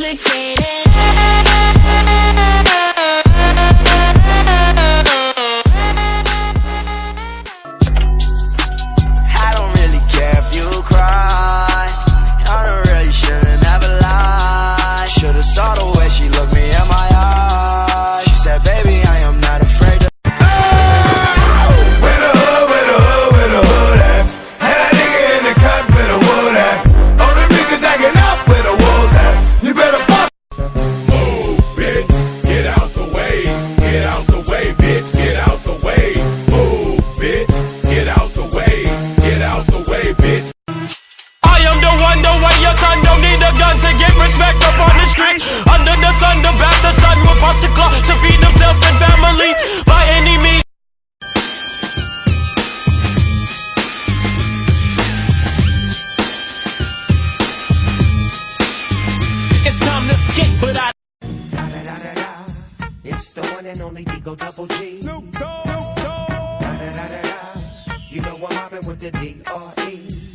I don't really care if you cry. I don't really shouldn't ever lie. Should've saw the way she looked am the way your son don't need a gun to get respect up on the street. Under the sun, the bastard son will pop the clock to feed himself and family by any means. It's time to skate, but I. It's the one and only D-O Double G. Da, da, da, da, da. You know I'm mobbing with the D-R-E.